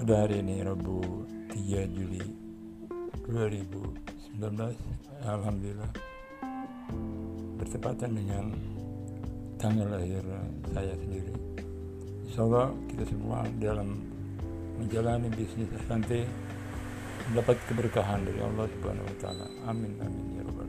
pada hari ini Rabu 3 Juli 2019 Alhamdulillah bertepatan dengan tanggal lahir saya sendiri. Insya Allah kita semua dalam menjalani bisnis nanti mendapat keberkahan dari Allah Subhanahu Wa Taala. Amin amin ya rabbal